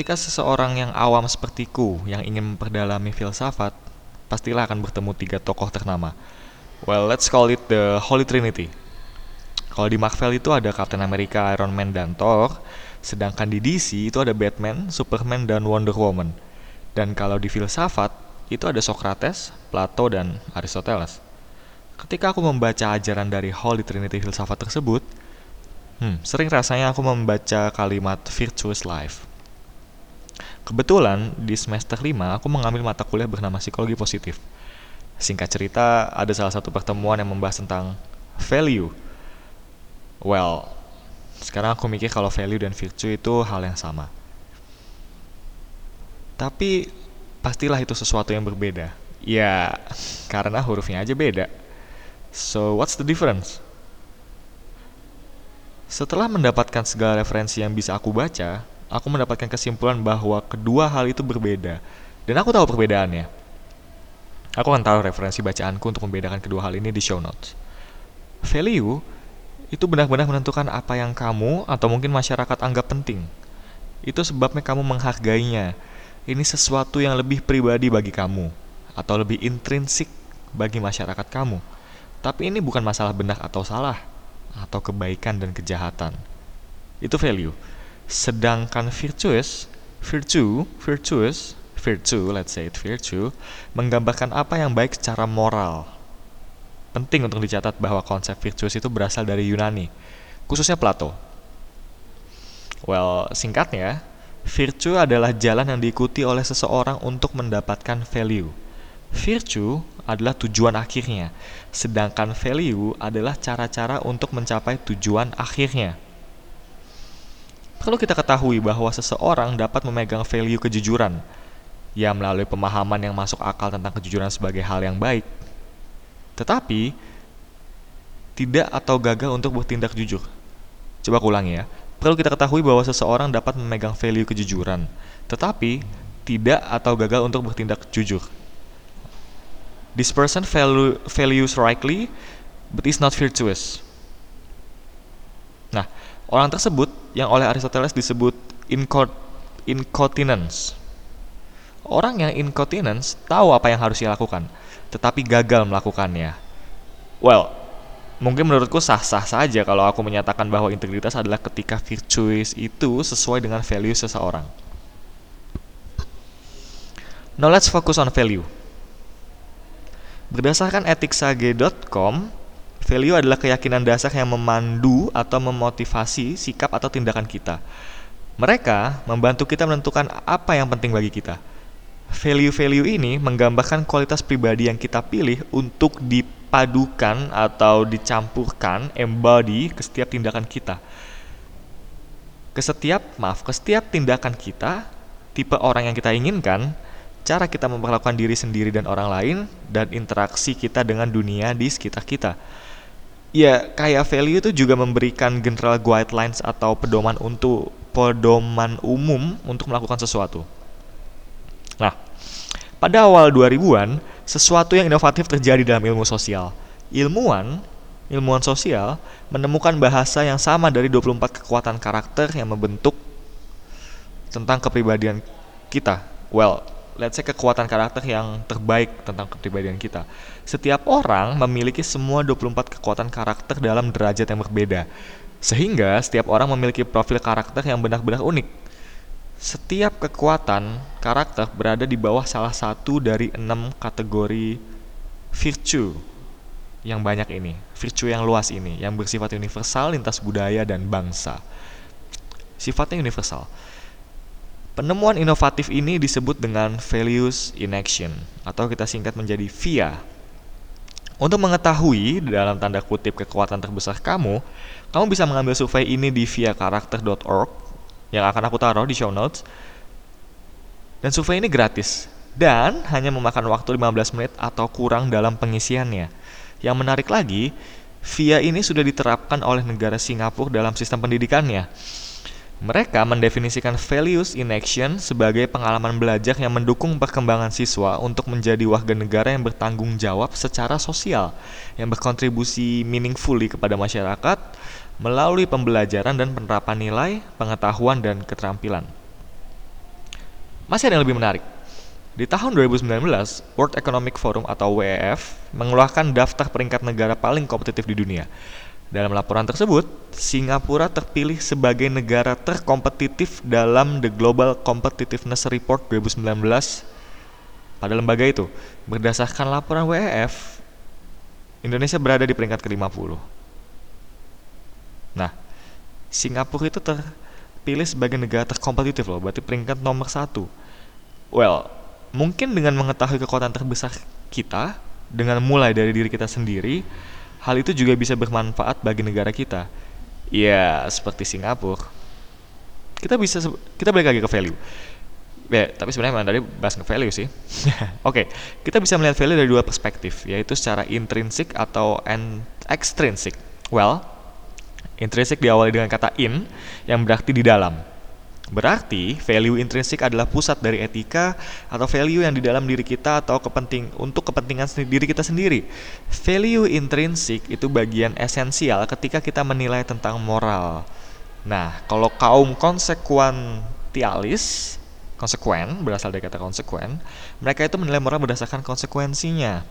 Ketika seseorang yang awam sepertiku yang ingin memperdalami filsafat, pastilah akan bertemu tiga tokoh ternama. Well, let's call it the Holy Trinity. Kalau di Marvel itu ada Captain America, Iron Man, dan Thor, sedangkan di DC itu ada Batman, Superman, dan Wonder Woman. Dan kalau di filsafat, itu ada Socrates, Plato, dan Aristoteles. Ketika aku membaca ajaran dari Holy Trinity filsafat tersebut, hmm, sering rasanya aku membaca kalimat virtuous life Kebetulan di semester 5 aku mengambil mata kuliah bernama psikologi positif. Singkat cerita, ada salah satu pertemuan yang membahas tentang value. Well, sekarang aku mikir kalau value dan virtue itu hal yang sama. Tapi pastilah itu sesuatu yang berbeda. Ya, karena hurufnya aja beda. So, what's the difference? Setelah mendapatkan segala referensi yang bisa aku baca, aku mendapatkan kesimpulan bahwa kedua hal itu berbeda. Dan aku tahu perbedaannya. Aku akan taruh referensi bacaanku untuk membedakan kedua hal ini di show notes. Value itu benar-benar menentukan apa yang kamu atau mungkin masyarakat anggap penting. Itu sebabnya kamu menghargainya. Ini sesuatu yang lebih pribadi bagi kamu atau lebih intrinsik bagi masyarakat kamu. Tapi ini bukan masalah benar atau salah atau kebaikan dan kejahatan. Itu value. Sedangkan virtuous, virtue, virtuous, virtue, let's say it virtue, menggambarkan apa yang baik secara moral. Penting untuk dicatat bahwa konsep virtuous itu berasal dari Yunani, khususnya Plato. Well, singkatnya, virtue adalah jalan yang diikuti oleh seseorang untuk mendapatkan value. Virtue adalah tujuan akhirnya, sedangkan value adalah cara-cara untuk mencapai tujuan akhirnya. Perlu kita ketahui bahwa seseorang dapat memegang value kejujuran, ya melalui pemahaman yang masuk akal tentang kejujuran sebagai hal yang baik. Tetapi, tidak atau gagal untuk bertindak jujur. Coba ulangi ya. Perlu kita ketahui bahwa seseorang dapat memegang value kejujuran, tetapi tidak atau gagal untuk bertindak jujur. This person value, values rightly, but is not virtuous. Nah, Orang tersebut yang oleh Aristoteles disebut incontinence. Orang yang incontinence tahu apa yang harus dia lakukan, tetapi gagal melakukannya. Well, mungkin menurutku sah-sah saja kalau aku menyatakan bahwa integritas adalah ketika virtuous itu sesuai dengan value seseorang. Now let's focus on value. Berdasarkan etiksage.com, Value adalah keyakinan dasar yang memandu atau memotivasi sikap atau tindakan kita. Mereka membantu kita menentukan apa yang penting bagi kita. Value-value ini menggambarkan kualitas pribadi yang kita pilih untuk dipadukan atau dicampurkan embody ke setiap tindakan kita. Ke setiap, maaf, ke setiap tindakan kita, tipe orang yang kita inginkan, cara kita memperlakukan diri sendiri dan orang lain, dan interaksi kita dengan dunia di sekitar kita ya kayak value itu juga memberikan general guidelines atau pedoman untuk pedoman umum untuk melakukan sesuatu. Nah, pada awal 2000-an, sesuatu yang inovatif terjadi dalam ilmu sosial. Ilmuwan, ilmuwan sosial menemukan bahasa yang sama dari 24 kekuatan karakter yang membentuk tentang kepribadian kita. Well, let's say kekuatan karakter yang terbaik tentang kepribadian kita. Setiap orang memiliki semua 24 kekuatan karakter dalam derajat yang berbeda. Sehingga setiap orang memiliki profil karakter yang benar-benar unik. Setiap kekuatan karakter berada di bawah salah satu dari enam kategori virtue yang banyak ini, virtue yang luas ini, yang bersifat universal lintas budaya dan bangsa. Sifatnya universal. Penemuan inovatif ini disebut dengan values in action atau kita singkat menjadi VIA. Untuk mengetahui dalam tanda kutip kekuatan terbesar kamu, kamu bisa mengambil survei ini di viakarakter.org yang akan aku taruh di show notes. Dan survei ini gratis dan hanya memakan waktu 15 menit atau kurang dalam pengisiannya. Yang menarik lagi, VIA ini sudah diterapkan oleh negara Singapura dalam sistem pendidikannya. Mereka mendefinisikan values in action sebagai pengalaman belajar yang mendukung perkembangan siswa untuk menjadi warga negara yang bertanggung jawab secara sosial, yang berkontribusi meaningfully kepada masyarakat melalui pembelajaran dan penerapan nilai, pengetahuan, dan keterampilan. Masih ada yang lebih menarik. Di tahun 2019, World Economic Forum atau WEF mengeluarkan daftar peringkat negara paling kompetitif di dunia. Dalam laporan tersebut, Singapura terpilih sebagai negara terkompetitif dalam The Global Competitiveness Report 2019 pada lembaga itu. Berdasarkan laporan WEF, Indonesia berada di peringkat ke-50. Nah, Singapura itu terpilih sebagai negara terkompetitif loh, berarti peringkat nomor satu. Well, mungkin dengan mengetahui kekuatan terbesar kita, dengan mulai dari diri kita sendiri, hal itu juga bisa bermanfaat bagi negara kita. Ya, seperti Singapura. Kita bisa kita balik lagi ke value. Ya, tapi sebenarnya memang tadi bahas ke value sih. Oke, okay, kita bisa melihat value dari dua perspektif, yaitu secara intrinsik atau extrinsic. Well, intrinsik diawali dengan kata in yang berarti di dalam. Berarti value intrinsik adalah pusat dari etika atau value yang di dalam diri kita atau kepenting untuk kepentingan diri kita sendiri. Value intrinsik itu bagian esensial ketika kita menilai tentang moral. Nah, kalau kaum konsekuentialis, konsekuen berasal dari kata konsekuen, mereka itu menilai moral berdasarkan konsekuensinya.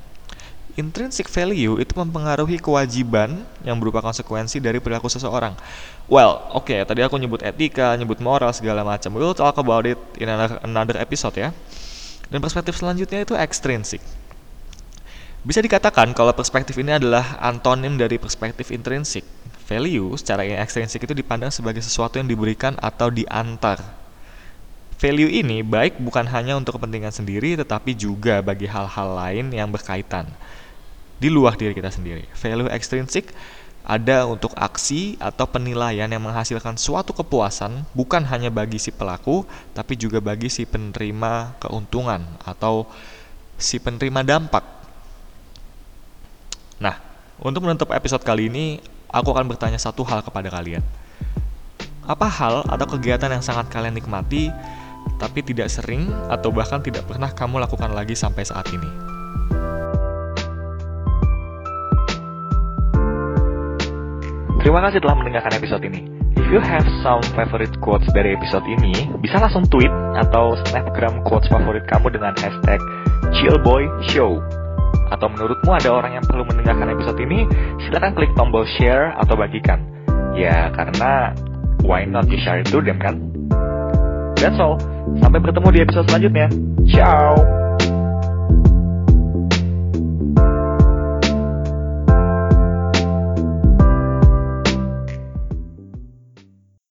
Intrinsic value itu mempengaruhi kewajiban yang berupa konsekuensi dari perilaku seseorang. Well, oke, okay, tadi aku nyebut etika, nyebut moral segala macam. We'll talk about it in another, episode ya. Dan perspektif selanjutnya itu extrinsic. Bisa dikatakan kalau perspektif ini adalah antonim dari perspektif intrinsik. Value secara extrinsic itu dipandang sebagai sesuatu yang diberikan atau diantar. Value ini baik bukan hanya untuk kepentingan sendiri tetapi juga bagi hal-hal lain yang berkaitan di luar diri kita sendiri. Value extrinsic ada untuk aksi atau penilaian yang menghasilkan suatu kepuasan bukan hanya bagi si pelaku tapi juga bagi si penerima keuntungan atau si penerima dampak. Nah, untuk menutup episode kali ini, aku akan bertanya satu hal kepada kalian. Apa hal atau kegiatan yang sangat kalian nikmati tapi tidak sering atau bahkan tidak pernah kamu lakukan lagi sampai saat ini? Terima kasih telah mendengarkan episode ini. If you have some favorite quotes dari episode ini, bisa langsung tweet atau snapgram quotes favorit kamu dengan hashtag chillboyshow. Atau menurutmu ada orang yang perlu mendengarkan episode ini, silahkan klik tombol share atau bagikan. Ya, karena why not you share it to them kan? That's all. Sampai bertemu di episode selanjutnya. Ciao!